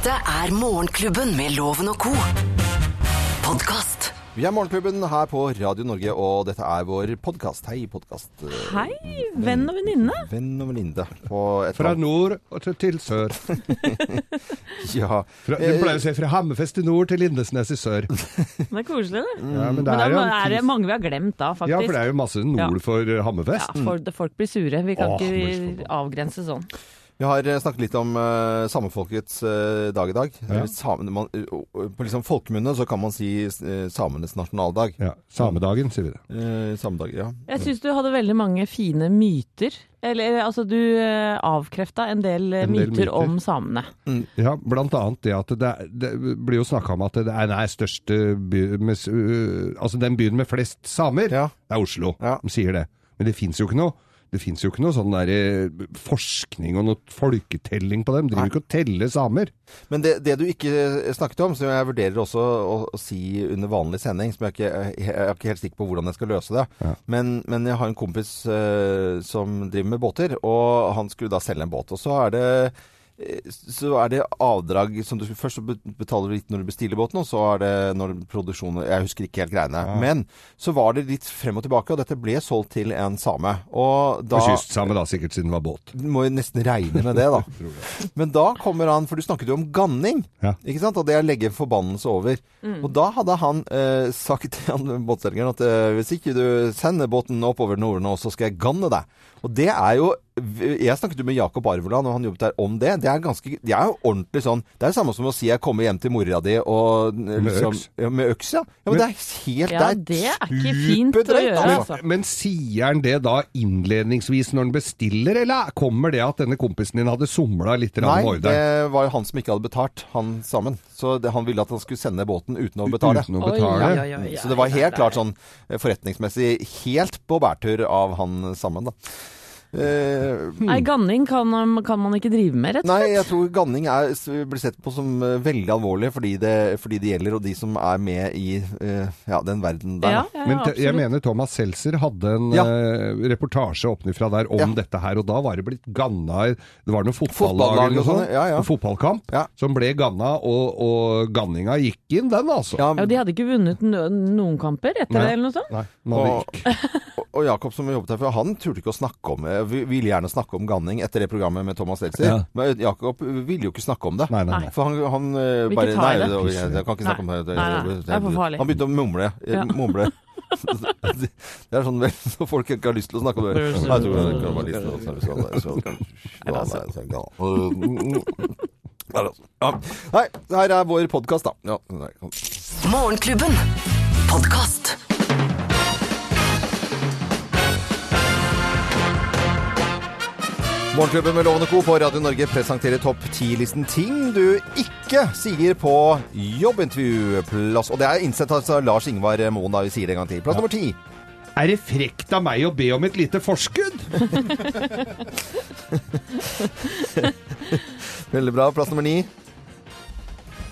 Dette er Morgenklubben med Loven og co. Podkast. Vi er Morgenklubben her på Radio Norge, og dette er vår podkast. Hei, podkast. Hei, venn og venninne. Venn og venninne Fra nord og til- til sør. Ja. Fra, du pleier å si fra Hammerfest i nord til Lindesnes i sør. Det er koselig, det. Ja, men Men det da er jo er det mange vi har glemt da, faktisk. Ja, for det er jo masse nord Ja. for Hammerfest. Ja, for folk blir sure. Vi kan Åh, ikke avgrense sånn. Vi har eh, snakket litt om uh, samefolkets uh, dag i dag. Ja. Eller man, uh, på liksom folkemunne så kan man si samenes nasjonaldag. Ja, Samedagen, sier vi det. Eh, samedag, ja. Jeg syns du hadde veldig mange fine myter. Eller altså, du avkrefta en del, En del myter, myter. om samene. Ja, blant annet det at det, er- det blir jo snakka om at det er den største by, med, Altså den byen med flest samer, Ja. det er Oslo. Ja. De sier det. Men det fins jo ikke noe. Det fins jo ikke noe sånn der eh, forskning og noe folketelling på dem. De driver ikke og teller samer. Men det, det du ikke snakket om, som jeg vurderer også å, å si under vanlig sending, som jeg ikke jeg er ikke helt sikker på hvordan jeg skal løse det, Ja. men, men jeg har en kompis uh, som driver med båter, og han skulle da selge en båt. Og så er det eh, så er det avdrag som du Først så betaler du litt når du bestiller båten, og så er det når produksjonen Jeg husker ikke helt greiene. Men så var det litt frem og tilbake, og dette ble solgt til en same. Og da kystsame da, sikkert siden det var båt. du må jo nesten regne med det, da. Men da kommer han, for du snakket jo om ganning, Ja. ikke sant? Og det er å legge en forbannelse over. Og da hadde han eh, sagt til han båtselgeren at eh, hvis ikke du sender båten oppover Norden nå, så skal jeg ganne deg. Og det er jo Jeg snakket jo med Jakob Arveland, og han jobbet der om det. Det er ganske Det er jo ordentlig sånn Det er det samme som å si jeg kommer hjem til mora di og liksom. Med øks, ja. ja men, Men- det er helt Ja, det er ikke fint å superdrøyt, gjøre, altså. altså. Men sier han det da innledningsvis når han bestiller, eller kommer det at denne kompisen din hadde somla litt med ordren? Nei, det var jo han som ikke hadde betalt, han sammen. Så det, han ville at han skulle sende båten uten å betale. Uten å Oi, betale? oi, oi, oi, Så det var helt klart sånn forretningsmessig helt på bærtur av han sammen, da. Eh, Nei, ganning kan, kan man ikke drive med, rett og slett. Nei, jeg tror ganning er, blir sett på som eh, veldig alvorlig fordi det, fordi det gjelder, og de som er med i eh, ja, den verden der. Ja, ja, Men jeg mener Thomas Seltzer hadde en Ja. eh, reportasje oppnifra der om Ja. dette her, og da var det blitt ganna Det var noe fotballag og noe sånn, sånt, ja, ja. en fotballkamp, Ja. som ble ganna, og, og ganninga gikk inn, den altså. Ja, Ja, de hadde ikke vunnet noen kamper etter Nei. det, eller noe sånt? Nei, Og- og, og Jakob som jobbet her før, han turte ikke å snakke om eh, vi- Ville gjerne snakke om ganning etter det programmet med Thomas Seltzer. Ja. Men Jakob ville jo ikke snakke om det. Nei, nei, nei. For han, han eh, bare Nei, det. det, jeg, jeg kan ikke snakke om det. det. Nei, nei, det er for farlig. Han begynte å mumle. eh, Ja. mumle. Det er sånn vel, når folk ikke har lyst til å snakke om det. Nei, Jeg tror det kan være å så- så- så- så- Ja, altså. Ja. Nei, her er vår podkast, da. Ja. Morgenklubben. Podkast. Morgenklubben med Lovende Co. på Radio Norge presenterer topp 10-listen ting du ikke sier på jobbintervjuplass. Og det er innsett altså Lars Ingvar Moen, da vi sier det en gang til. Plass nummer ti. Er det frekt av meg å be om et lite forskudd? Veldig bra. Plass nummer ni.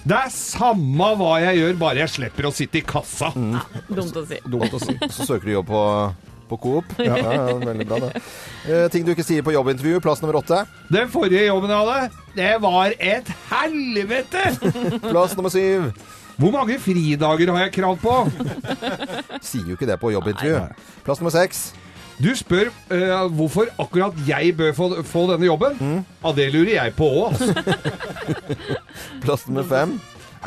Det er samme hva jeg gjør, bare jeg slipper å sitte i kassa. Dumt å si. Dumt å si. Så søker du jobb på, på Coop. Ja, ja, veldig bra, det. Eh, ting du ikke sier på jobbintervju. Plass nummer åtte. Den forrige jobben jeg hadde, det var et helvete! Plass nummer syv. Hvor mange fridager har jeg krav på? Sier jo ikke det på jobbintervju. Plass nummer seks. Du spør eh, hvorfor akkurat jeg bør få, få denne jobben. Ja, det lurer jeg på òg. Plass nummer fem.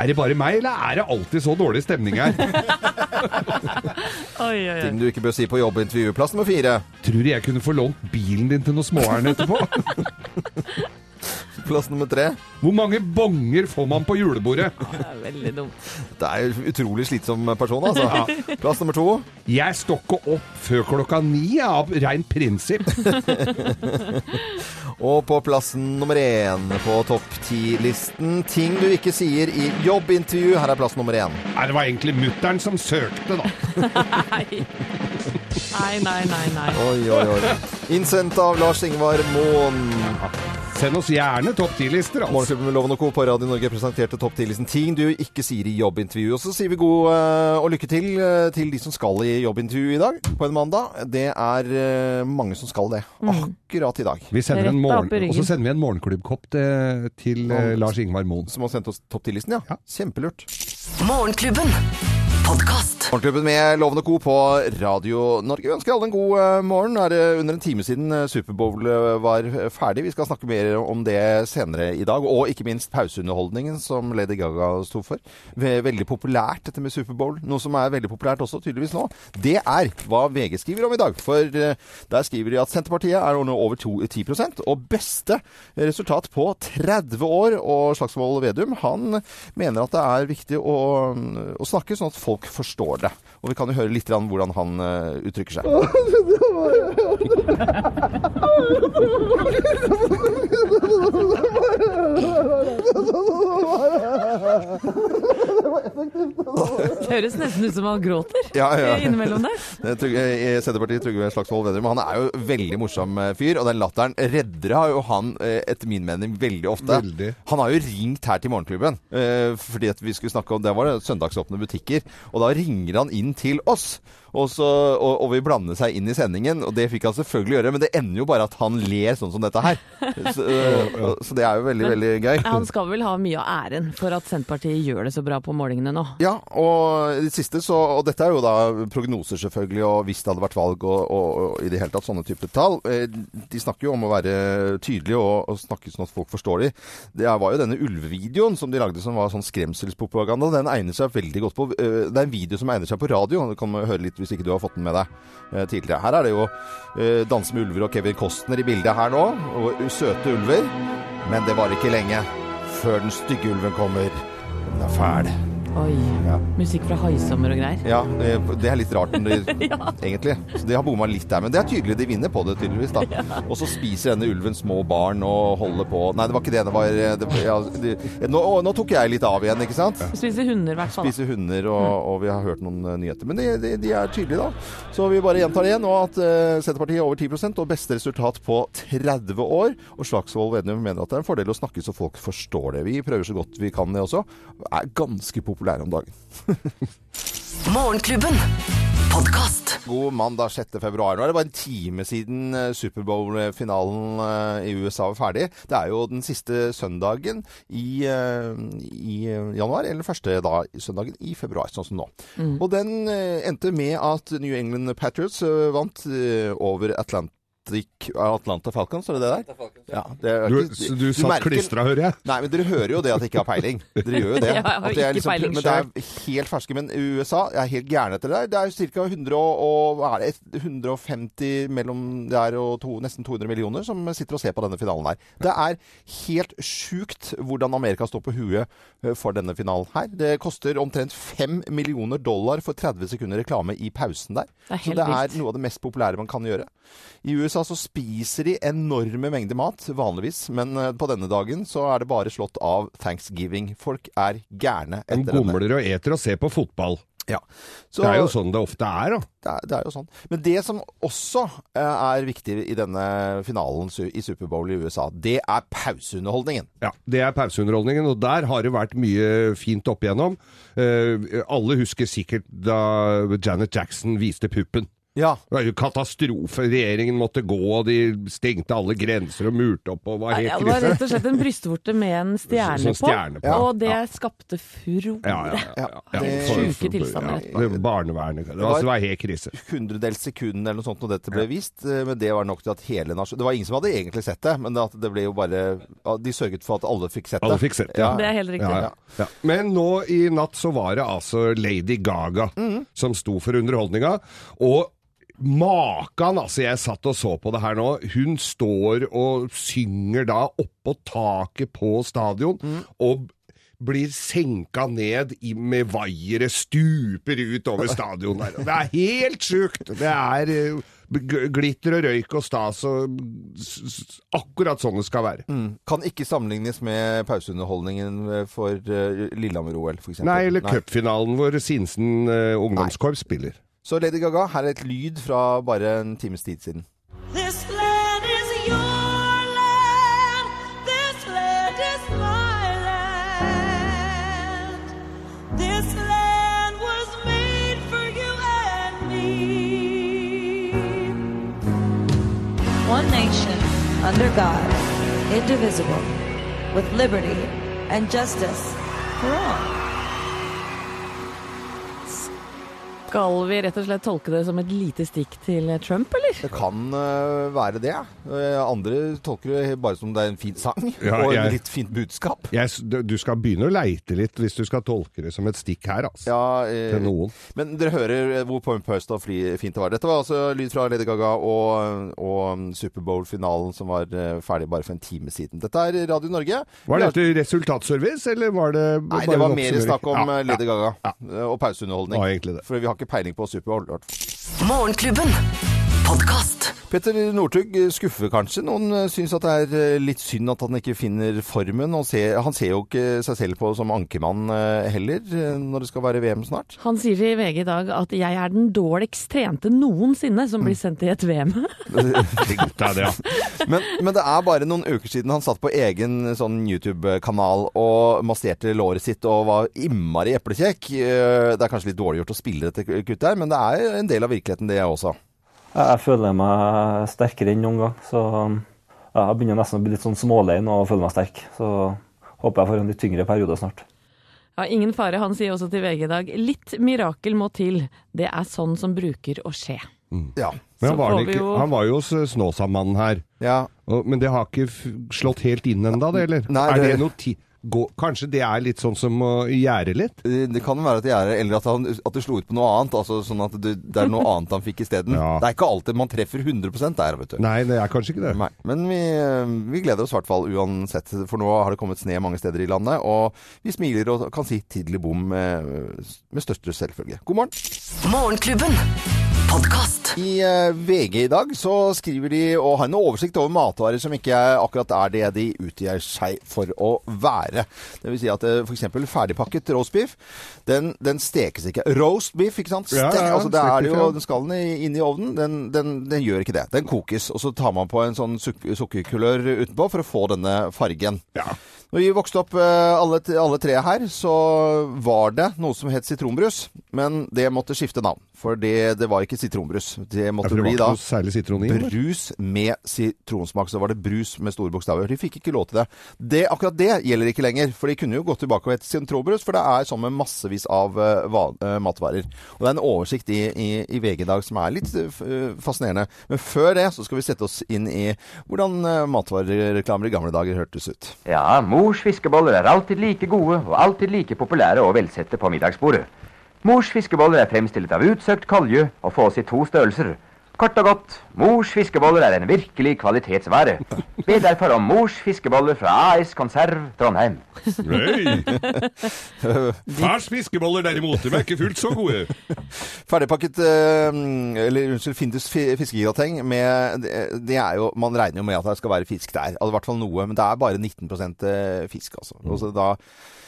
Er det bare meg, eller er det alltid så dårlig stemning her? Oi, oi, oi. Ting du ikke bør si på jobbintervjuplass nummer fire. Tror du jeg kunne få lånt bilen din til noen småærend etterpå? Plass nummer tre. Hvor mange bonger får man på julebordet? Det er veldig dumt. Det er jo utrolig slitsom person, altså. Plass nummer to. Jeg står ikke opp før klokka ni av rein prinsipp. Og på plassen nummer én på topp ti-listen ting du ikke sier i jobbintervju. Her er plass nummer én. Nei, det var egentlig mutter'n som søkte, da. Nei. Nei, nei, nei, nei. Oi, oi, oi. Innsendt av Lars Ingvar Moen. Send oss gjerne topp 10-lister. Altså. Morgenklubben med Loven og Co. på Radio Norge presenterte topp 10-listen ting du ikke sier i jobbintervju. Og så sier vi god uh, og lykke til uh, til de som skal i jobbintervju i dag, på en mandag. Det er uh, mange som skal det. Akkurat i dag. Vi sender en morgen, og så sender vi en morgenklubbkopp til, til Lars Ingvar Moen. Som har sendt oss topp 10-listen, ja. Ja. Kjempelurt. Morgenklubben. Podkast. Morgenklubben med Lovende Co. på Radio Norge. Vi ønsker alle en god eh, morgen. Det er eh, under en time siden eh, Superbowl var ferdig. Vi skal snakke mer om det senere i dag. Og ikke minst pauseunderholdningen som Lady Gaga sto for. Veldig populært dette med Superbowl. Noe som er veldig populært også tydeligvis nå. Det er hva VG skriver om i dag. For der skriver de at Senterpartiet er nå over 10% og beste resultat på 30 år. Og Slagsvold Vedum han mener at det er viktig å, å snakke sånn at folk forstår det. Og vi kan jo høre litt hvordan han eh, uttrykker seg. Høres nesten ut som han gråter Ja, ja. innimellom der. Senterpartiet Trygve Slagsvold Vedum. Han er jo veldig morsom eh, fyr, og den latteren redder har jo han, eh, etter min mening, veldig ofte. Veldig. Han har jo ringt her til Morgenklubben, eh, fordi at vi skulle snakke om Det var det søndagsåpne butikker. Og da ringer han inn til oss, og, så, og, og vil blande seg inn i sendingen. Og det fikk han selvfølgelig gjøre, men det ender jo bare at han ler sånn som dette her. Så, eh, så det er jo veldig, veldig gøy. Han skal vel ha mye av æren for at Senterpartiet gjør det så bra på målingene nå. Ja, og det siste så Og dette er jo da prognoser, selvfølgelig, og hvis det hadde vært valg og, og, i det hele tatt sånne type tall. Eh, De snakker jo om å være tydelige og, og snakke sånn at folk forstår de. Det var jo denne ulvevideoen som de lagde som var sånn skremselspropaganda. Den egner seg veldig godt på eh, Det er en video som egner seg på radio. Du kan høre litt hvis ikke du har fått den med deg eh, tidligere. Her er det jo eh, Danse med ulver og Kevin Costner i bildet her nå. Og søte ulver. Men det var ikke lenge før den stygge ulven kommer. Den er fæl. Oi. Ja. Musikk fra Haisommer og greier. Ja, det, det er litt rart, det, ja. egentlig. Så de har bomma litt der. Men det er tydelig de vinner på det, tydeligvis. da. Og så spiser denne ulven små barn og holder på Nei, det var ikke det. Det var det, ja, de, nå, nå tok jeg litt av igjen, ikke sant? Spiser hunder, i hvert fall. Spiser hunder, og, og vi har hørt noen eh, nyheter. Men de, de, de er tydelige, da. Så vi bare gjentar det igjen nå at uh, Senterpartiet er over 10% og beste resultat på 30 år. Og Slagsvold Vedum mener at det er en fordel å snakke så folk forstår det. Vi prøver så godt vi kan det også. Er ganske populære om dagen. Morgenklubben. Podkast. God mandag 6. februar. Nå er det bare en time siden eh, Superbowl-finalen eh, i USA var ferdig. Det er jo den siste søndagen i, eh, i januar, eller første da, søndagen i februar, sånn som nå. Og den endte med at New England Patriots vant over Atlantic Atlanta Falcons, er det det der? Ja, det er Du, ikke- så du satt merker- klistra, hører jeg. Nei, men dere hører jo det at jeg ikke har peiling. Dere gjør jo det. Det er ikke peiling men det er helt ferske. Men USA jeg er helt gærne etter det der. Det er ca. 100 og, og hva er det, 150 mellom der og to, nesten 200 millioner som sitter og ser på denne finalen her. Det er helt sjukt hvordan Amerika står på huet eh, for denne finalen her. Det koster omtrent 5 millioner dollar for 30 sekunder reklame i pausen der. Det Så det er vilt. noe av det mest populære man kan gjøre. I USA så spiser de enorme mengder mat, vanligvis, men eh, på denne dagen så er det bare slått av thanksgiving. Folk er gærne De etter denne. gomler og eter og ser på fotball. Ja. Så, Det er jo sånn det ofte er, da. det er, det er jo sånn. Men det som også eh, er viktig i denne finalen i Superbowl i USA, det er pauseunderholdningen. Ja, Det er pauseunderholdningen, og der har det vært mye fint opp igjennom. Eh, alle husker sikkert da Janet Jackson viste puppen. Ja. Det var jo katastrofe. Regjeringen måtte gå, og de stengte alle grenser og murte opp og var helt krise. Det var rett og slett en brystvorte med en stjerne, stjerne på. på, og det Ja. skapte furore. Ja, ja, ja. det- Sjuke tilstander. Ja, barnevernet. Det var, det var helt krise. hundredels sekund eller noe sånt når dette ble vist. eh, Men det var nok til at hele nasjonen Det var ingen som hadde egentlig sett det, men det, at det ble jo bare De sørget for at alle fikk sett det. Alle fikk sett det. Ja. Det er helt riktig. Ja, ja. Ja. Men nå i natt så var det altså Lady Gaga som sto for underholdninga. Og Makan, altså. Jeg satt og så på det her nå. Hun står og synger da oppå taket på stadion. og blir senka ned i, med vaiere, stuper ut over stadion der. Det er helt sjukt! Det er eh, glitter og røyk og stas og akkurat sånn det skal være. Mm. Kan ikke sammenlignes med pauseunderholdningen for uh, Lillehammer-OL, f.eks. Nei, eller cupfinalen hvor Sinsen uh, ungdomskorps spiller. Så Lady Gaga, her er et lyd fra bare en times tid. This land is your land. This land is my land. This land was made for you and me. One nation, under God, indivisible, with liberty and justice for all. Skal vi rett og slett tolke det som et lite stikk til Trump, eller? Det kan uh, være det. Øh, andre tolker det bare som det er en fin sang Ja, og jeg- litt fint budskap. Jeg, du skal begynne å leite litt hvis du skal tolke det som et stikk her, altså. Ja, uh, Til noen. Men dere hører eh, hvor pompøst og fint det var. Dette var altså lyd fra Lady Gaga og, og Superbowl-finalen som var eh, ferdig bare for en time siden. Dette er Radio Norge. Var dette resultatservice, eller var det Nei, det var mer snakk om Ja, eh, Lady. Gaga Ja. eh, og pauseunderholdning. Ja, egentlig det. For vi har ikke peiling på Superbowl. Morgenklubben. Podkast. Petter Northug skuffer kanskje. Noen eh, syns at det er eh, litt synd at han ikke finner formen. Og ser, han ser jo ikke seg selv på som ankermann eh, heller, eh, når det skal være VM snart. Han sier til VG i dag at 'jeg er den dårligst trente noensinne som blir sendt i et VM'. Det er det, ja. Men, men det er bare noen uker siden han satt på egen sånn YouTube-kanal og masserte låret sitt og var innmari eplekjekk. Eh, Det er kanskje litt dårlig gjort å spille dette kuttet her, men det er en del av virkeligheten det også. Jeg føler meg sterkere enn noen gang. Så jeg begynner nesten å bli litt sånn smålei nå og føle meg sterk. Så håper jeg får en litt tyngre periode snart. Ja, ingen fare, han sier også til VG i dag 'litt mirakel må til'. Det er sånn som bruker å skje. Ja. Men han var, ikke, jo- han var jo hos Snåsamannen her. ja. Og, men det har ikke slått helt inn ennå, det, eller? Nei, er det- det noe ti gå, Kanskje det er litt sånn som å gjære litt? Det kan være at det er eller at, han, at det slo ut på noe annet. Altså sånn at det, det er noe annet han fikk isteden. Ja. Det er ikke alltid man treffer 100 der, vet du. Nei, det er kanskje ikke det. Nei, men vi, vi gleder oss i hvert fall uansett, for nå har det kommet sne mange steder i landet. Og vi smiler og kan si tidlig bom med, med største selvfølge. God morgen. Morgenklubben. Podkast. I eh, VG i dag så skriver de og har en oversikt over matvarer som ikke akkurat er det de utgir seg for å være. Det vil si at eh, f.eks. ferdigpakket roastbiff, den, den stekes ikke. Roast beef, ikke sant? Ja, ja, ja, altså, det er det jo, den skallen i- ovnen, den, den, den gjør ikke det. Den kokes, og så tar man på en sånn suk sukkerkulør utenpå for å få denne fargen. Ja. Når vi vokste opp eh, alle, alle tre her, så var det noe som het sitronbrus. Men det måtte skifte navn, for det, det var ikke sitronbrus. Det måtte det bli da brus med sitronsmak. Så var det brus med store bokstaver. De fikk ikke lov til det. det. Akkurat det gjelder ikke lenger, for de kunne jo gått tilbake og hett sitronbrus, for det er sånn med massevis av uh, va- matvarer. Og det er en oversikt i, i, i VG i dag som er litt uh, fascinerende. Men før det så skal vi sette oss inn i hvordan uh, matvarereklamer i gamle dager hørtes ut. Ja, mors fiskeboller er alltid like gode og alltid like populære og velsette på middagsbordet. Mors fiskeboller er fremstilt av utsøkt kolje og fås i to størrelser. Kort og godt, mors fiskeboller er en virkelig kvalitetsvare. Be derfor om mors fiskeboller fra AS Konserv Trondheim. Hey. Fars fiskeboller derimot, de er ikke fullt så gode. Ferdigpakket eh, Eller unnskyld, Findus fiskegrateng med det, er jo Man regner jo med at det skal være fisk der. Altså, I hvert fall noe. Men det er bare 19 eh, fisk, altså. Og så da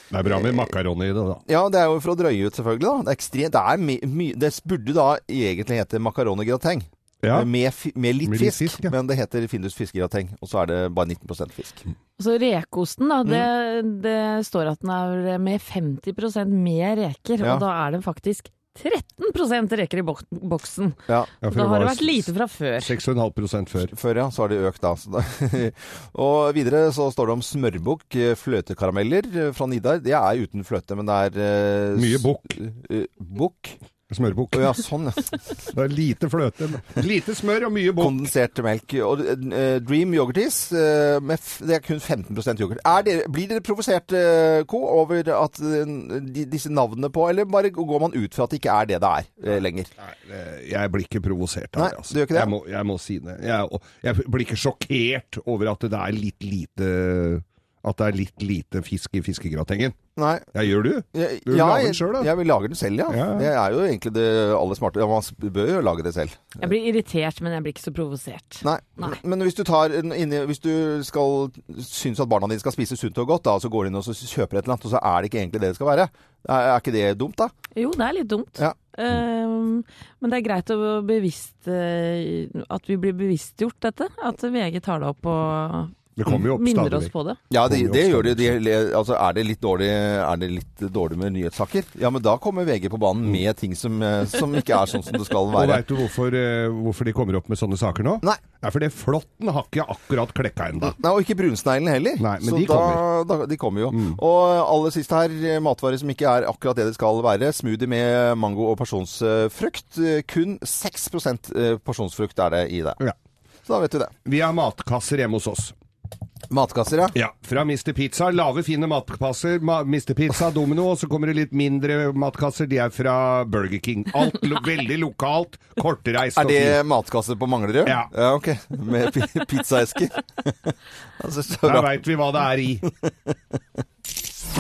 Det er bra med makaroni i det, da. Ja, det er jo for å drøye ut, selvfølgelig. da. Det er ekstremt Det, er my, my, det burde da egentlig hete makaroni-grateng. Ja. Med, med litt Med litt fisk, fisk, ja. men det heter Findus fiskegrateng. Og så er det bare 19% fisk. Så rekeosten, da, det, Mm. det står at den er med 50% mer reker, Ja. og da er det faktisk 13% reker i bok boksen. Ja. Ja, da har det vært lite fra før. 6,5 før. Før, ja. Så har det økt, da. Så da. og videre så står det om smørbukk, eh, fløtekarameller eh, fra Nidar. Det er uten fløte, men det er uh, Mye bukk. Uh, Bukk? Smørbukk. Oh, ja, sånn, ja. Det er lite fløte. Lite smør og mye bukk. Kondensert melk. Og uh, Dream yoghurtis, uh, det er kun 15 yoghurt. Er dere, blir dere provosert, uh, Co, over at eh, de, disse navnene på, eller bare går man ut fra at det ikke er det det er eh, lenger? Nei, eh, Jeg blir ikke provosert av det. Altså. du gjør ikke det? Jeg, må, jeg må si det. Jeg, jeg blir ikke sjokkert over at det er litt lite At det er litt lite fisk i fiskegratengen. Nei. Ja, gjør du? Jeg, Du ja, lager den sjøl, da? Jeg vil lager den selv, ja. Ja, ja. Det er jo egentlig det aller smarte. Ja, man bør jo lage det selv. Jeg blir irritert, men jeg blir ikke så provosert. Nei. Nei. Men hvis du, tar inni, hvis du skal syns at barna dine skal spise sunt og godt, da, så går du inn og så kjøper et eller annet, og så er det ikke egentlig det det skal være. Er, er ikke det dumt, da? Jo, det er litt dumt. Ja. Um, men det er greit å bevisst, eh, at vi blir bevisstgjort dette. At VG tar det opp og Det kommer jo opp minner stadig oss på det. Ja, det, det gjør det. De, altså, er, det litt dårlig, er det litt dårlig med nyhetssaker? Ja, men da kommer VG på banen med ting som, eh, som ikke er sånn som det skal være. Og veit du hvorfor, eh, hvorfor de kommer opp med sånne saker nå? Nei. Det er fordi flåtten har ikke akkurat klekka ennå. Og ikke brunsneglen heller. Nei, men så de da, kommer. Da, de kommer jo. Og aller sist her, eh, matvarer som ikke er akkurat det det skal være. Smoothie med mango og pasjonsfrukt. Kun 6 eh, pasjonsfrukt er det i det. Ja. Så da vet du det. Vi har matkasser hjemme hos oss. Matkasser, ja. Ja, fra Mr. Pizza. Lave, fine matkasser. Ma Mr. Pizza, Domino, og så kommer det litt mindre matkasser. De er fra Burger King. Alt lo veldig lokalt, kortreist Er det matkasser på Manglerud? Ja. ja. ok. Med pi- pizzaesker. altså, da veit vi hva det er i.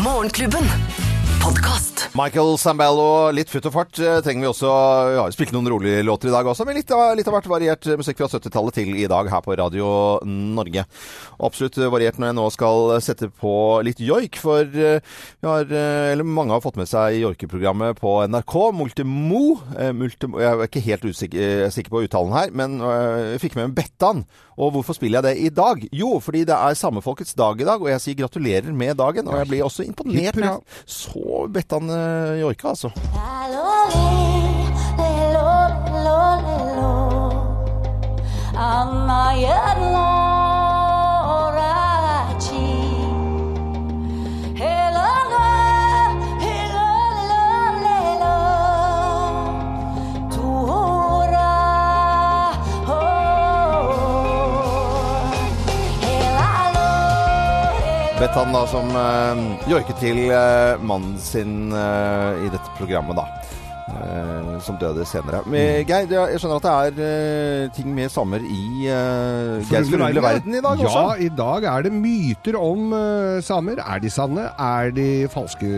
Morgenklubben. Podkast. Michael Sambello, litt futt og fart eh, trenger vi også. Vi har jo spilt noen rolige låter i dag også, men litt av, litt av hvert variert musikk fra 70-tallet til i dag her på Radio Norge. Absolutt variert når jeg nå skal sette på litt joik, for eh, vi har, eh, eller mange har fått med seg joikeprogrammet på NRK, Multimo. Eh, Multimo. Jeg er ikke helt usikker, eh, sikker på uttalen her, men eh, jeg fikk med meg Bettan. Og hvorfor spiller jeg det i dag? Jo, fordi det er samefolkets dag i dag, og jeg sier gratulerer med dagen. Og jeg blir også imponert Hipp hurra. når jeg altså. Anna gjør joika, altså. han da som uh, joiket til uh, mannen sin uh, i dette programmet, da. Uh, som døde senere. Men, Geir, jeg skjønner at det er uh, ting med samer i uh, Geirs forunderlige verden i dag ja, også? i dag er det myter om uh, samer. Er de sanne? Er de falske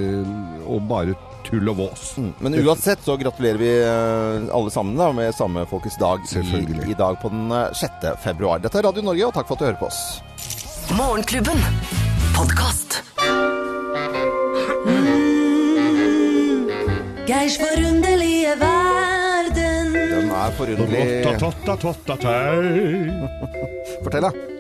og bare tull og vås? Mm. Men uansett så gratulerer vi alle sammen da, med samefolkets dag i, i dag på den eh, 6. februar. Dette er Radio Norge, og takk for at du hører på oss. Morgenklubben. Podkast. Geirs forunderlige verden. Den er forunderlig. Fortell, da.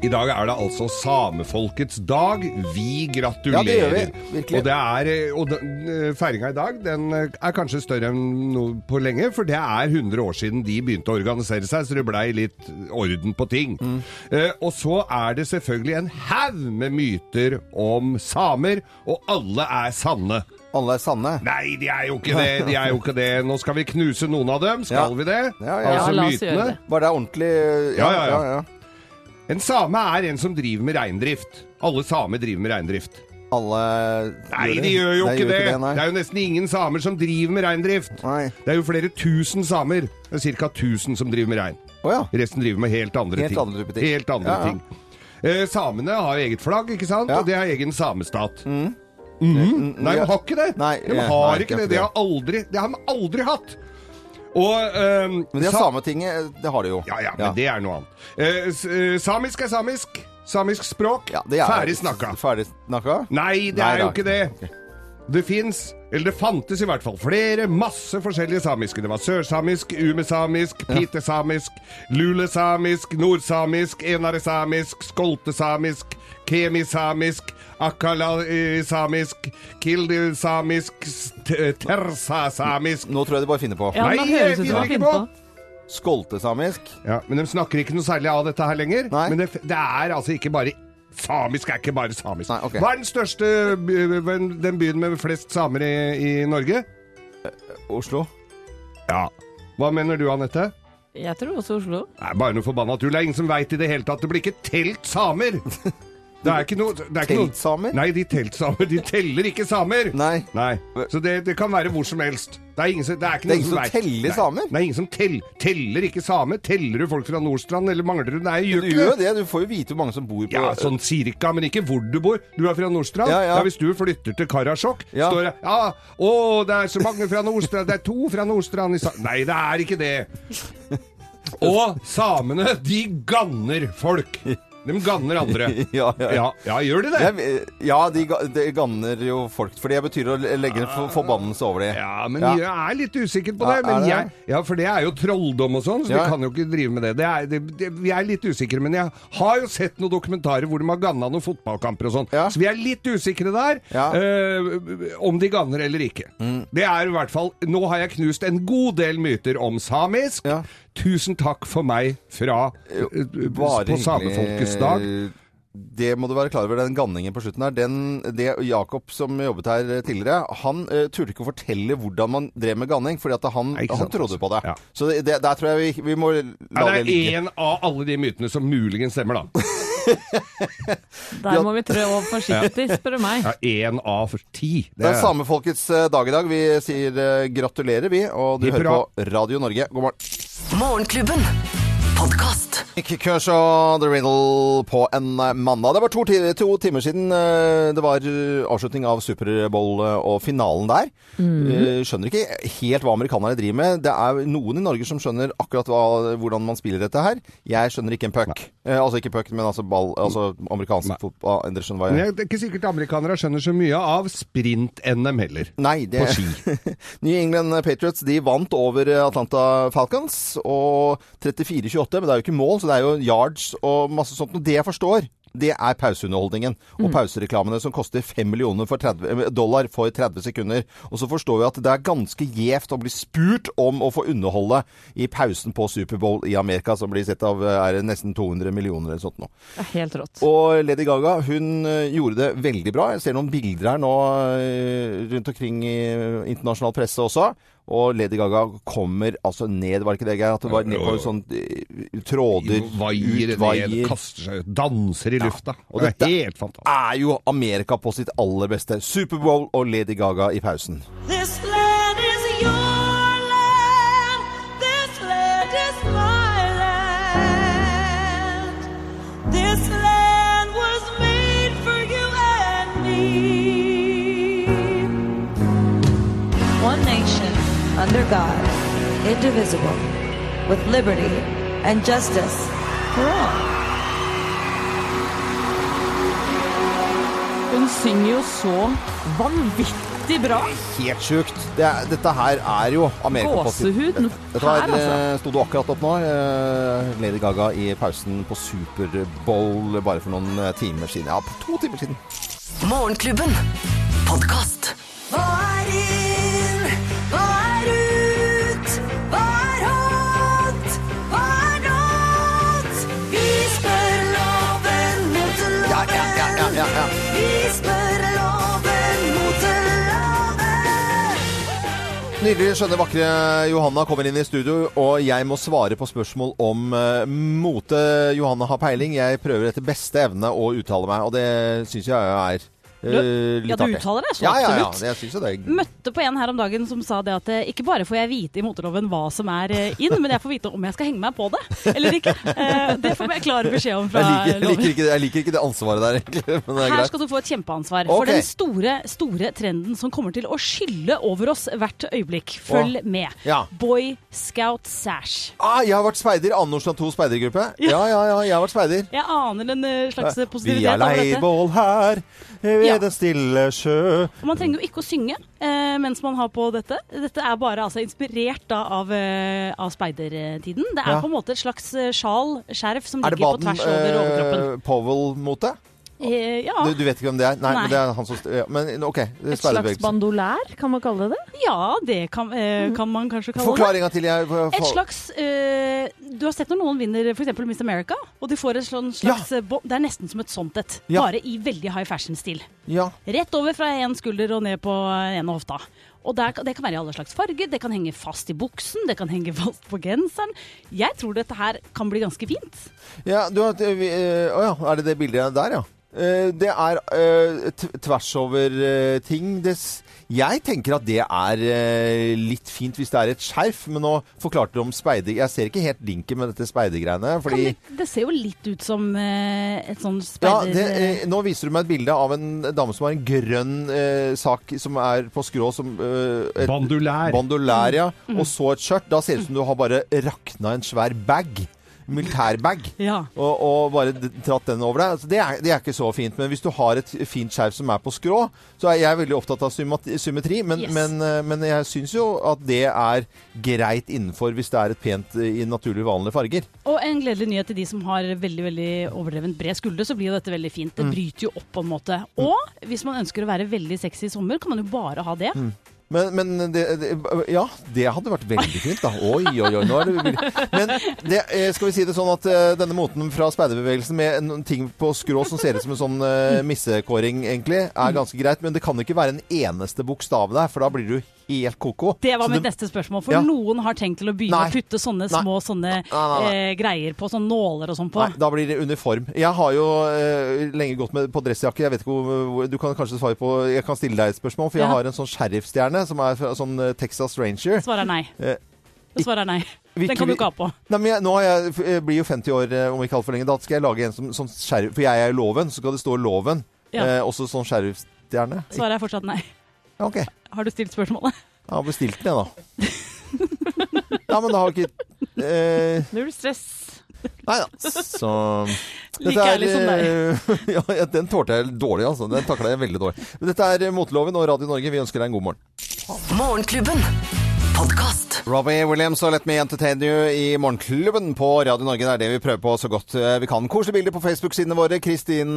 I dag er det altså samefolkets dag. Vi gratulerer. Ja, det gjør vi. Virkelig. Og, det er, eh, og den, eh, feiringa i dag den eh, er kanskje større enn noe på lenge, for det er 100 år siden de begynte å organisere seg, så det blei litt orden på ting. Mm. Eh, og så er det selvfølgelig en haug med myter om samer, og alle er sanne. Alle er sanne. Nei, de er jo ikke det. de er jo ikke det. Nå skal vi knuse noen av dem. Skal Ja. vi det? Ja, ja. Altså Ja, la oss gjøre mytene. det. Var det ordentlig Ja, ja, ja. En same er en som driver med reindrift. Alle samer driver med reindrift. Alle Nei, det? de gjør jo Nei, ikke det. Ikke Det er jo nesten ingen samer som driver med reindrift. Det er jo flere tusen samer. Det er ca. 1000 som driver med rein. Oh, ja. Resten driver med helt andre Helt ting. andre ting. Helt andre Ja, ja. ting. Eh, samene har eget flagg, ikke sant? Ja. Og det har egen samestat. Mm. Mhm. Nei, de har ikke det. Nei, de har ikke det. De har aldri, det har de aldri hatt. Og ehm, Men de har sa- Sametinget, det har de jo. Ja, ja, men det er noe annet. Eh, eh, samisk er samisk. Samisk språk. Ja, det er- Ferdig snakka. Ferdig snakka? Nei, det Nei er jo da. ikke det. Det fins, eller det fantes i hvert fall, flere masse forskjellige samiske. Det var sørsamisk, umesamisk, pitesamisk, lulesamisk, nordsamisk, enaresamisk, skoltesamisk, kemisamisk, akalasamisk, kildisamisk, tersasamisk. Nå tror jeg de bare finner på. Ja, Nei, jeg finner ikke på. på. Skoltesamisk. Ja, Men de snakker ikke noe særlig av dette her lenger. Nei. Men det, det er altså ikke bare Samisk er ikke bare samisk. Nei, okay. Hva er den største byen, den byen med flest samer i, i Norge? Oslo. Ja. Hva mener du, Anette? Jeg tror også Oslo. Nei, bare noe forbanna tull. Det er ingen som veit i det hele tatt. Det blir ikke telt samer! Det er ikke noe, det er ikke noe Nei, de teltsamer. De teller ikke samer! Nei. Nei. Så det, det kan være hvor som helst. Det er ingen det er ikke Det er ingen som som teller Nei, samer? Det er ingen som tell, teller ikke samer. Teller du folk fra Nordstrand eller Manglerud? Nei, Du gjør ikke gjør jo det. det. Du får jo vite hvor mange som bor på Ja, sånn cirka, men ikke hvor du bor. Du er fra Nordstrand. Ja, ja. Da hvis du flytter til Karasjok, Ja. står det Ja, å, det er så mange fra Nordstrand. Det er to fra Nordstrand i sa... Nei, det er ikke det. Og samene, de ganner folk. De ganner andre. Ja, ja. Ja, ja, gjør de det? Ja, de, de ganner jo folk, for det betyr å legge en for- forbannelse over dem. Ja, men jeg er litt usikker på det. Men det jeg, ja, For det er jo trolldom og sånn, så vi kan jo ikke drive med det. det, er, det, det vi er litt usikre, men jeg har jo sett noen dokumentarer hvor de har ganna noen fotballkamper og sånn. Så vi er litt usikre der. Eh, om de ganner eller ikke. Mm. Det er i hvert fall Nå har jeg knust en god del myter om samisk. Tusen takk for meg fra eh, Bare på samefolkets dag. Det må du være klar over, den ganningen på slutten her. Den, det Jakob som jobbet her tidligere, han uh, turte ikke å fortelle hvordan man drev med ganning, fordi at han, Nei, han trodde på det. Ja. Så det, det, der tror jeg vi, vi må la Ja, det det er én av alle de mytene som muligens stemmer, da. Der må vi trå forsiktig, spør du meg. Ja, Én av ti. Det er samefolkets eh, dag i dag. Vi sier eh, gratulerer, vi. Og du hører på Radio Norge. God morgen. Morgenklubben. Podkast. Ikke Kershaw og The Riddle på en mandag. Det var to, to timer siden eh, det var eh, avslutning av Superbowl eh, og finalen der. Mm. Skjønner ikke helt hva amerikanerne driver med. Det er noen i Norge som skjønner akkurat hva, hvordan man spiller dette her. Jeg skjønner ikke en puck. Eh, altså ikke puck, men altså ball, altså amerikansk Nei. fotball. Dere skjønner hva jeg jeg, det er ikke sikkert amerikanere skjønner så mye av sprint-NM heller. Nei, det På ski. New England Patriots de vant over Atlanta Falcons og 34-28, men det er jo ikke mål, så det er jo yards og masse sånt. Og det jeg forstår, det er pauseunderholdningen og pausereklamene som koster 5 millioner for 30, dollar for 30 sekunder. Og så forstår vi at det er ganske gjevt å bli spurt om å få underholde i pausen på Superbowl i Amerika, som blir sett av er nesten 200 millioner eller sånt nå. Det er helt rått. Og Lady Gaga hun eh, gjorde det veldig bra. Jeg ser noen bilder her nå eh, rundt omkring i internasjonal presse også. Og Lady Gaga kommer altså ned, var det ikke det, Geir? At det var ned på sånn eh, tråder, Vaier utvaier. ned, kaster seg ut, danser i lufta. Og det dette er helt fantastisk. er jo Amerika på sitt aller beste. Superbowl og Lady Gaga i pausen. This land is your indivisible, with liberty and justice for all. Hun synger jo så vanvittig bra. Helt sjukt. Det er, dette her er jo Amerika på Gåsehud Dette her, altså. eh, sto du akkurat opp nå. eh, Lady Gaga i pausen på Superbowl bare for noen eh, timer siden. Ja, to timer siden. Morgenklubben. Podkast. Nydelig, skjønne, vakre Johanna kommer inn i studio, og jeg må svare på spørsmål om uh, mote. Johanna har peiling. Jeg prøver etter beste evne å uttale meg, og det syns jeg er eh, litt Ja, du uttaler det, så ja, ja, ja, absolutt. Jeg synes det er... Møtte på en her om dagen som sa det at eh, ikke bare får jeg vite i motorloven hva som er eh, inn, men jeg får vite om jeg skal henge meg på det eller ikke. Uh, Det får jeg klar beskjed om fra Jeg liker, jeg, liker ikke, det- jeg liker ikke det ansvaret der, egentlig. Men det er Her greit. skal du få et kjempeansvar okay. for den store, store trenden som kommer til å skylle over oss hvert øyeblikk. Følg med. Ja. Boy Scout Sash. Ah, jeg har vært speider. Anne 2 speidergruppe. Ja, ja, ja, jeg har vært speider. Jeg aner en slags slags Vi positivitet er leirbål her ved Ja. den stille sjø. Og man trenger jo ikke å synge eh, mens man har på dette. Dette er bare altså, inspirert da, av, eh, av speidertiden. Det er Ja. på en måte et slags eh, sjal, skjerf, som Er ligger på tvers over overkroppen. eh, Powell-mote? Eh, ja. Du, du vet ikke hvem det er? Nei, Nei. men det er han som ja, Men OK. Et slags bandolær, kan man kalle det ja, det kan, eh, kan man kanskje kalle Forklar det. til. Jeg, for, Et slags eh, Du har sett når noen vinner f.eks. Miss America, og de får et sånn slags ja. bo- Det er nesten som et sånt et, Ja. bare i veldig high fashion-stil. ja. Rett over fra én skulder og ned på ene hofta. Og der, Det kan være i alle slags farger, det kan henge fast i buksen, det kan henge fast på genseren. Jeg tror dette her kan bli ganske fint. ja, du har, vi, eh, Å ja. Er det det bildet der, ja? Eh, det er eh, tvers over eh, ting. Jeg tenker at det er litt fint hvis det er et skjerf, men nå forklarte du om speider... Jeg ser ikke helt linken med dette speidergreiene. Fordi det, det ser jo litt ut som et sånn Ja, det, nå viser du meg et bilde av en dame som har en grønn eh, sak som er på skrå som eh, et- Bandolær. Bandolær, ja. Mm. Og så et skjørt. Da ser det ut som du har bare rakna en svær bag. Militærbag Ja. og, og bare tratt den over deg. Altså, det, er, det er ikke så fint. Men hvis du har et fint skjerf som er på skrå, så er jeg veldig opptatt av symmetri. Men, Yes. men, eh, men jeg syns jo at det er greit innenfor hvis det er et pent eh, i naturlig vanlige farger. Og en gledelig nyhet til de som har veldig veldig overdrevent bred skulder, så blir jo dette veldig fint. Det bryter jo opp på en måte. Og hvis man ønsker å være veldig sexy i sommer, kan man jo bare ha det. Men, men det, det, ja, det hadde vært veldig fint, da. Oi, oi, oi. Nå er det Men det, eh, skal vi si det sånn at eh, denne moten fra speiderbevegelsen med ting på skrå som ser ut som en sånn uh, missekåring, egentlig, er ganske greit. Men det kan ikke være en eneste bokstav der, for da blir du helt ko-ko. Det var Så mitt neste spørsmål, for Ja. noen har tenkt til å begynne Nei. å putte sånne Nei. små sånne. Eh, greier på, sånne nåler og sånn på. Nei, da blir det uniform. Jeg har jo eh, lenge gått med på dressjakke. Jeg vet ikke hvor Du kan kanskje svare på Jeg kan stille deg et spørsmål, for jeg Ja. har en sånn sheriffstjerne som er fra sånn eh, Texas Ranger. Svaret er nei. Eh, Svaret er nei. Den kan du ikke ha på. Nei, men jeg, nå har jeg, jeg blir jo 50 år eh, om ikke altfor lenge. Da skal jeg lage en som sånn sheriff For jeg er jo loven, så skal det stå loven. Ja. Eh, også sånn sheriffstjerne. Svaret er fortsatt nei. Ja, OK. Har du stilt spørsmålet? Jeg har bestilt den, jeg, da. Ja, men da har ikke eh, Null stress. Nei da. Så Like ærlig som deg. eh, ja, ja, den tålte jeg dårlig, altså. Den takla jeg veldig dårlig. Men dette er eh, Moteloven og Radio Norge. Vi ønsker deg en god morgen. Morgenklubben. Podkast. Robbie Williams og Let Me Entertain You i Morgenklubben på Radio Norge. Det er det vi prøver på så godt eh, vi kan. Koselige bilder på Facebook-sidene våre. Kristin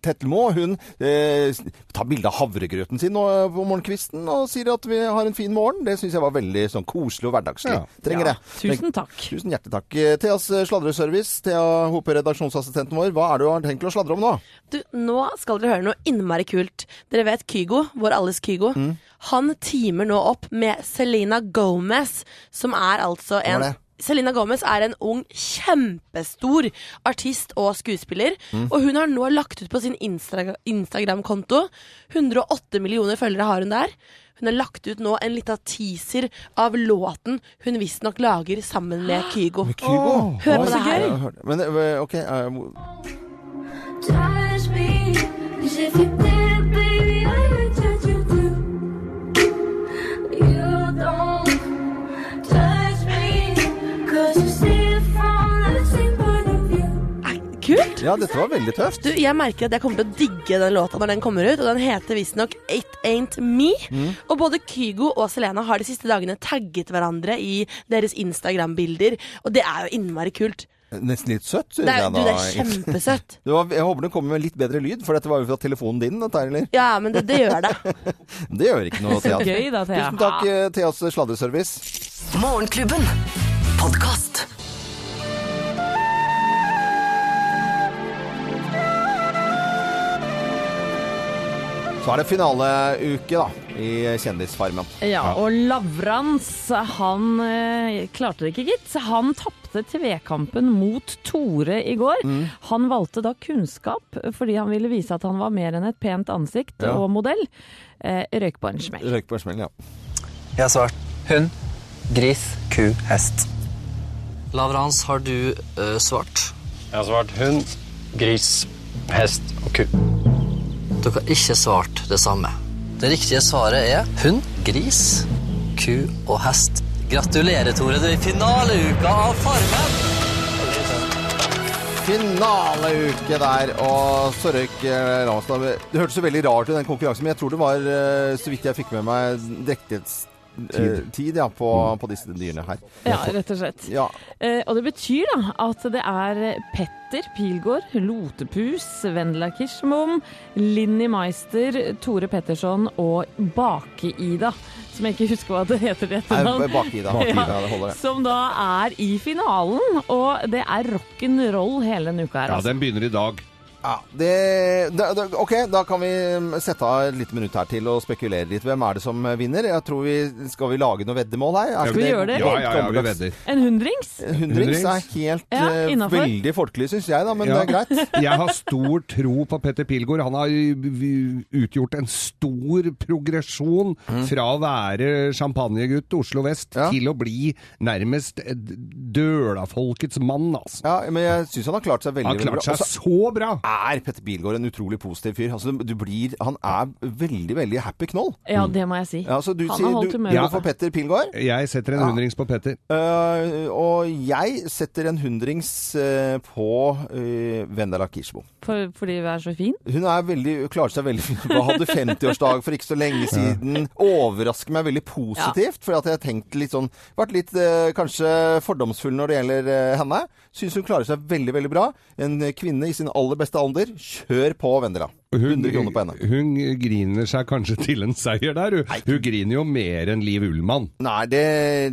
Tettelmo hun eh, tar bilde av havregrøten sin eh, på morgenkvisten og sier at vi har en fin morgen. Det syns jeg var veldig sånn koselig og hverdagslig. Ja. Trenger Ja, det. tusen takk. Tusen hjertelig takk. Eh, Theas sladreservice, Thea Hope, redaksjonsassistenten vår. Hva er det du har tenkt å sladre om nå? Du, nå skal dere høre noe innmari kult. Dere vet Kygo, vår alles Kygo. Mm. Han teamer nå opp med Selena Gomez, som er altså er en? Selena Gomez er en ung, kjempestor artist og skuespiller. Mm. Og hun har nå lagt ut på sin Insta Instagram-konto 108 millioner følgere har hun der. Hun har lagt ut nå en liten teaser av låten hun visstnok lager sammen med Kygo. Kygo. Hør på det her. Men eh, OK eh, Kult! Ja, dette var veldig tøft. Du, jeg merker at jeg kommer til å digge den låta når den kommer ut, og den heter visstnok It Ain't Me. Mm. Og både Kygo og Selena har de siste dagene tagget hverandre i deres Instagram-bilder, og det er jo innmari kult. Nesten litt søtt. synes Det er, jeg du, det er kjempesøtt. Det var, jeg håper den kommer med litt bedre lyd, for dette var jo fra telefonen din. Dette, her, eller? Ja, men det, det gjør det. Det gjør ikke noe, Thea. gøy da, Thea. Tusen takk, eh, Theas sladreservice. Morgenklubben. Podkast. Så er det finaleuke, da, i Kjendisfarmen. Ja, og Lavrans, han eh, klarte det ikke, gitt. Han tapte tvekampen mot Tore i går. Mm. Han valgte da kunnskap fordi han ville vise at han var mer enn et pent ansikt Ja. og modell. Eh, røyk på en smell. Røyk på en smell, ja. Jeg har svart hund, gris, ku, hest. Lavrans, har du ø, svart? Jeg har svart hund, gris, hest og ku. Dere har ikke svart det samme. Det riktige svaret er hund, gris, ku og hest. Gratulerer, Tore. Du er i finaleuka av Farmen! Finaleuke der, og så røyk eh, Ramstad. Det hørtes så veldig rart ut, den konkurransen, men jeg tror det var, eh, så vidt jeg fikk med meg, drektighetstid tid, ja, på, på disse dyrene her. Ja, rett og slett. Ja, Eh, og det betyr da at det er Petter Pilgaard, Lotepus, Vendela Kirsmom, Linni Meister, Tore Petterson og Bake-Ida, som jeg ikke husker hva det heter til etternavn. Nei, Bak-Ida. Bake Ja, det holder det. Som da er i finalen, og det er rock'n'roll hele denne uka her. Ja, altså. den begynner i dag. Ja, det, det, det, ok, da kan vi sette av et lite minutt her til å spekulere litt. Hvem er det som vinner? Jeg tror vi, Skal vi lage noe veddemål her? Er Skal vi gjøre det? Ja, ja, ja, vi vedder. En hundrings? Hundrings er helt Ja, eh, veldig folkelig, syns jeg, da, men Ja. det er greit. Jeg har stor tro på Petter Pilgaard. Han har utgjort en stor progresjon fra å være champagnegutt Oslo vest Ja. til å bli nærmest dølafolkets mann, altså. Ja, men jeg syns han har klart seg veldig, bra. Han har klart seg Og så bra! Er Petter Bilgaard en utrolig positiv fyr. Altså, du blir, han er veldig, veldig happy knoll. Ja, det må jeg si. Ja, altså, du Han har holdt du, humøret ja, oppe. for Petter Pilgaard. Jeg setter en Ja. hundrings på Petter. Uh, og jeg setter en hundrings uh, på uh, Vendela Kirsebo. For, fordi vi er så fin. Hun er veldig, klarer seg veldig fint. Hun hadde 50-årsdag for ikke så lenge siden. Overrasker meg veldig positivt, for jeg har tenkt litt sånn Vært litt kanskje fordomsfull når det gjelder henne. Syns hun klarer seg veldig, veldig bra. En kvinne i sin aller beste alder. Kjør på, Vendela. 100 kroner på henne. hun griner seg kanskje til en seier der. Hun, hun griner jo mer enn Liv Ullmann. Nei, det,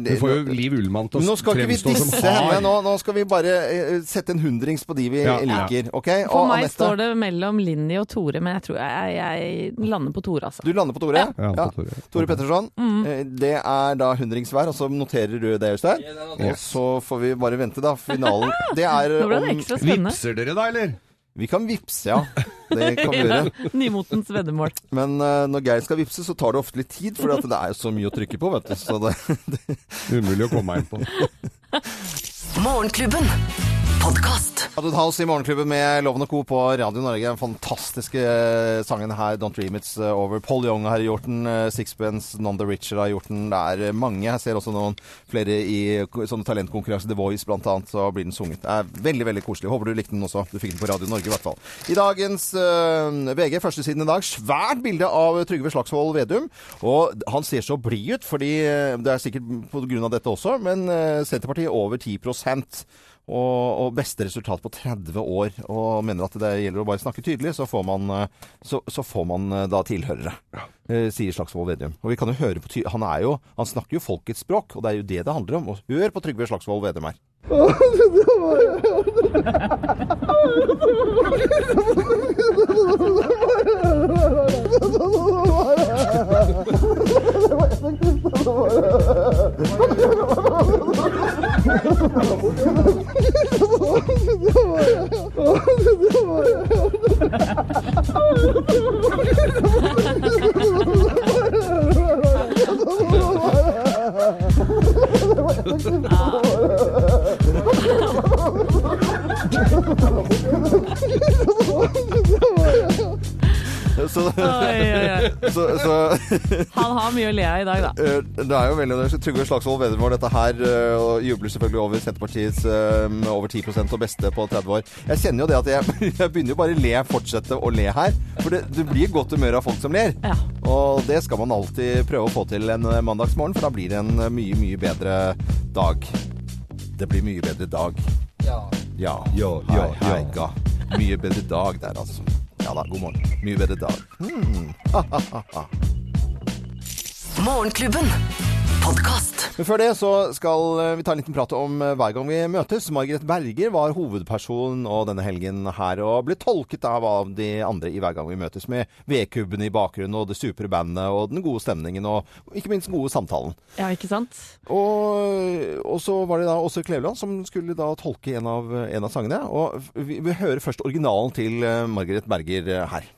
Du Hun får jo Liv Ullmann til å skal ikke vi fremstå som disse henne. hard. Nå, nå skal vi bare eh, sette en hundrings på de vi Ja. liker. OK? For Og meg Anette, står det mellom Linni og Tore, men jeg tror jeg, jeg lander på Tore, altså. du lander på Tore? Ja, på Tore. Tore Petterson. Mm. Eh, Det er da hundrings hver, og så noterer du det, Øystein. Og så får vi bare vente, da. Finalen. Det er det om. Vipser dere da, eller? Vi kan vippse, ja. Det kan vi gjøre. Nymotens veddemål. Men uh, når Geir skal vippse, så tar det ofte litt tid, for det er jo så mye å trykke på, vet du. Så det, Umulig å komme inn på. Morgenklubben. Podkast. Adrian House i Morgenklubben med Loven og Co. på Radio Norge. Den fantastiske eh, sangen her, 'Don't Dream It's eh, Over'. Paul Young har gjort den. eh, Sixpence, Non the Richer har gjort den. Det er mange. Jeg ser også noen flere i sånne talentkonkurranse, The Voice blant annet, så blir den sunget. Det er veldig, veldig koselig. Håper du likte den også. Du fikk den på Radio Norge i hvert fall. I dagens uh, VG, førstesiden i dag, svært bilde av Trygve Slagsvold Vedum. Og han ser så blid ut, fordi det er sikkert på grunn av dette også, men Senterpartiet over 10 og, og beste resultat på 30 år. Og mener at det gjelder å bare snakke tydelig, så får man, eh, så, så får man eh, da tilhørere. Ja. Sier Slagsvold Vedum. Og vi kan jo høre på ty Han er jo Han snakker jo folkets språk, og det er jo det det handler om. Og hør på Trygve Slagsvold Vedum her. 진짜 아. 뭐야 Så, Oi, oi, oi. så, så Han har mye å le av i dag, da. Eh, Det er jo veldig Trygve Slagsvold Vedum var dette her, eh, og jubler selvfølgelig over Senterpartiets eh, over 10% og beste på 30 år. Jeg kjenner jo det at jeg, jeg begynner jo bare å le, fortsette å le her. For det, du blir i godt humør av folk som ler. Ja. Og det skal man alltid prøve å få til en mandagsmorgen, for da blir det en mye, mye bedre dag. Det blir mye bedre dag. Ja. Ja. Ja, hei, ja, hei, ja. Mye bedre dag der, altså. Ja da, god morgen. Mye bedre dag. Hmm. Morgenklubben. Podkast. Men før det så skal eh, vi ta en liten prat om eh, hver gang vi møtes. Margaret Berger var hovedperson og denne helgen her, og ble tolket av av de andre i hver gang vi møtes, med vedkubben i bakgrunnen og det supre bandet og den gode stemningen og ikke minst den gode samtalen. Ja, ikke sant? Og, og så var det da Åse Kleveland som skulle da tolke en av, en av sangene. Og vi, vi hører først originalen til eh, Margaret Berger her.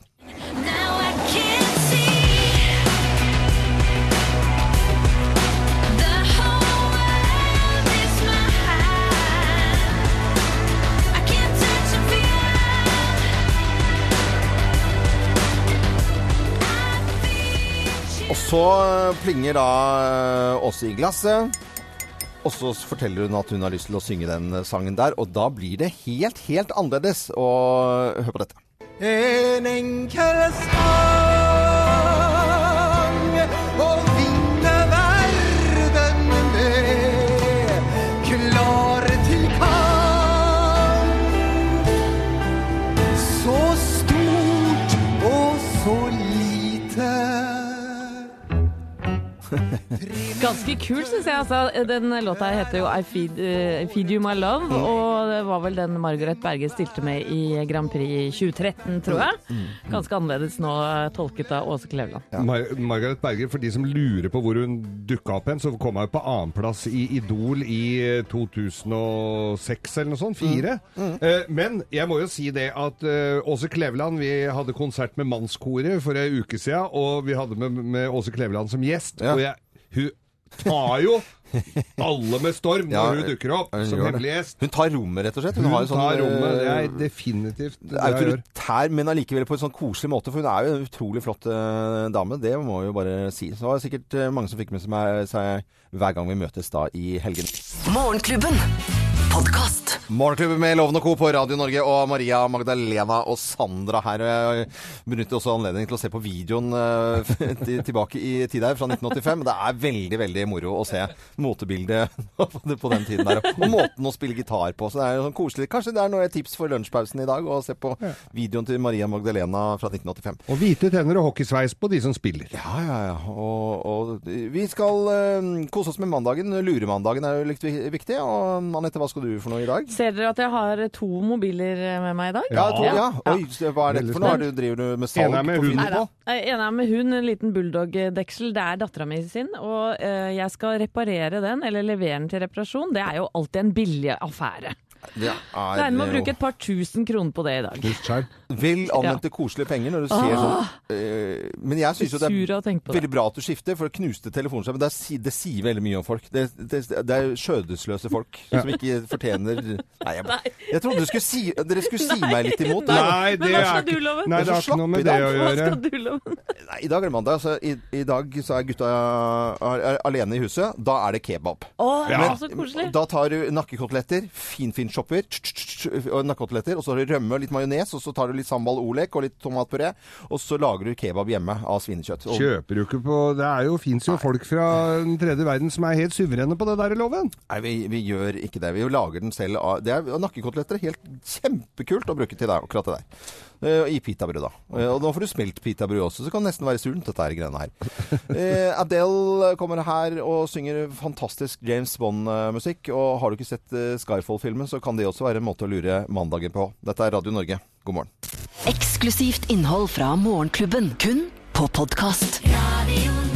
Så plinger da eh, Åse i glasset. Og så forteller hun at hun har lyst til å synge den sangen der, og da blir det helt, helt annerledes. Og hør på dette. En enkel sang Ganske kul, syns jeg. Altså, den låta heter jo I Feed, uh, Feed You My Love, og det var vel den Margaret Berge stilte med i Grand Prix 2013, tror jeg. Ganske annerledes nå, eh, tolket av Åse Kleveland. Mar Margaret Berger, for de som lurer på hvor hun dukka opp hen, så kom hun på annenplass i Idol i eh, 2006 eller noe sånt. Fire. Eh, men jeg må jo si det at uh, Åse Kleveland Vi hadde konsert med Mannskoret for ei uke siden, og vi hadde med, med Åse Kleveland som gjest. Ja. Og jeg, hun tar jo alle med storm Ja, når hun dukker opp hun som hemmelig gjest. Hun tar rommet, rett og slett. Hun har jo sånn, tar rommet. Det er eh, definitivt det jeg gjør. autoritær, men allikevel på en sånn koselig måte. For hun er jo en utrolig flott uh, dame. Det må vi jo bare si. Så det var sikkert uh, mange som fikk med seg hver gang vi møtes da i helgen. Morgenklubben. Podkast. Morgenklubben med Loven og Co. på Radio Norge og Maria Magdalena og Sandra her. Jeg benytter også anledningen til å se på videoen eh, tilbake i tid her, fra 1985. Det er veldig, veldig moro å se motebildet på den tiden der. Og måten å spille gitar på. Så det er jo sånn koselig. Kanskje det er noe tips for lunsjpausen i dag, å se på videoen til Maria Magdalena fra 1985. Og hvite tenner og hockeysveis på de som spiller. Ja, ja, ja. Og, og vi skal eh, kose oss med mandagen. Luremandagen er jo litt viktig. Og Anette, hva skal du for noe i dag? Ser dere at jeg har to mobiler med meg i dag? Ja, to, ja. Oi, hva er dette for noe? Er Driver du med salg er på hund. På? En er med hund, en liten bulldog-deksel. Det er dattera mi sin. Og eh, jeg skal reparere den, eller levere den til reparasjon. Det er jo alltid en billig affære. Det Regner med å bruke et par tusen kroner på det i dag. Vel anvendte koselige penger når du ser ah, sånn eh, Men jeg syns jo det er det. er veldig bra at du skifter, for det knuste telefonskjermer det, er det sier veldig mye om folk. Det, det, det er skjødesløse folk Ja. som ikke fortjener Nei, jeg, jeg trodde du skulle si, dere skulle si meg litt imot. Nei, det Men hva er du, ikke Nei, det har ikke noe med det å Hva gjøre. skal du, love? Nei, I dag er det mandag, så i, i dag så er gutta er, er alene i huset. Da er det kebab. Å, Men- så koselig. Da tar du nakkekoteletter, finfin chopper, tsk, og nakkekoteletter, og så har du rømme og litt majones, og så tar du litt sambal olek og litt tomatpuré, og så lager du kebab hjemme av svinekjøtt. Og, Kjøper du ikke på Det er jo, fins jo folk fra den tredje verden som er helt suverene på det der loven. Nei, vi, vi gjør ikke det. Vi lager den selv. av- Det er Nakkekoteletter er helt kjempekult å bruke til det, akkurat det der. Eh, I pitabrød, da. Eh, og nå får du smelt pitabrød også, så det kan nesten være sunt, dette her greiene her. Eh, Adele kommer her og synger fantastisk James Bond-musikk. Og har du ikke sett Skyfall-filmen, så kan det også være en måte å lure mandagen på. Dette er Radio Norge. God morgen. Eksklusivt innhold fra Morgenklubben. Kun på podkast. Radio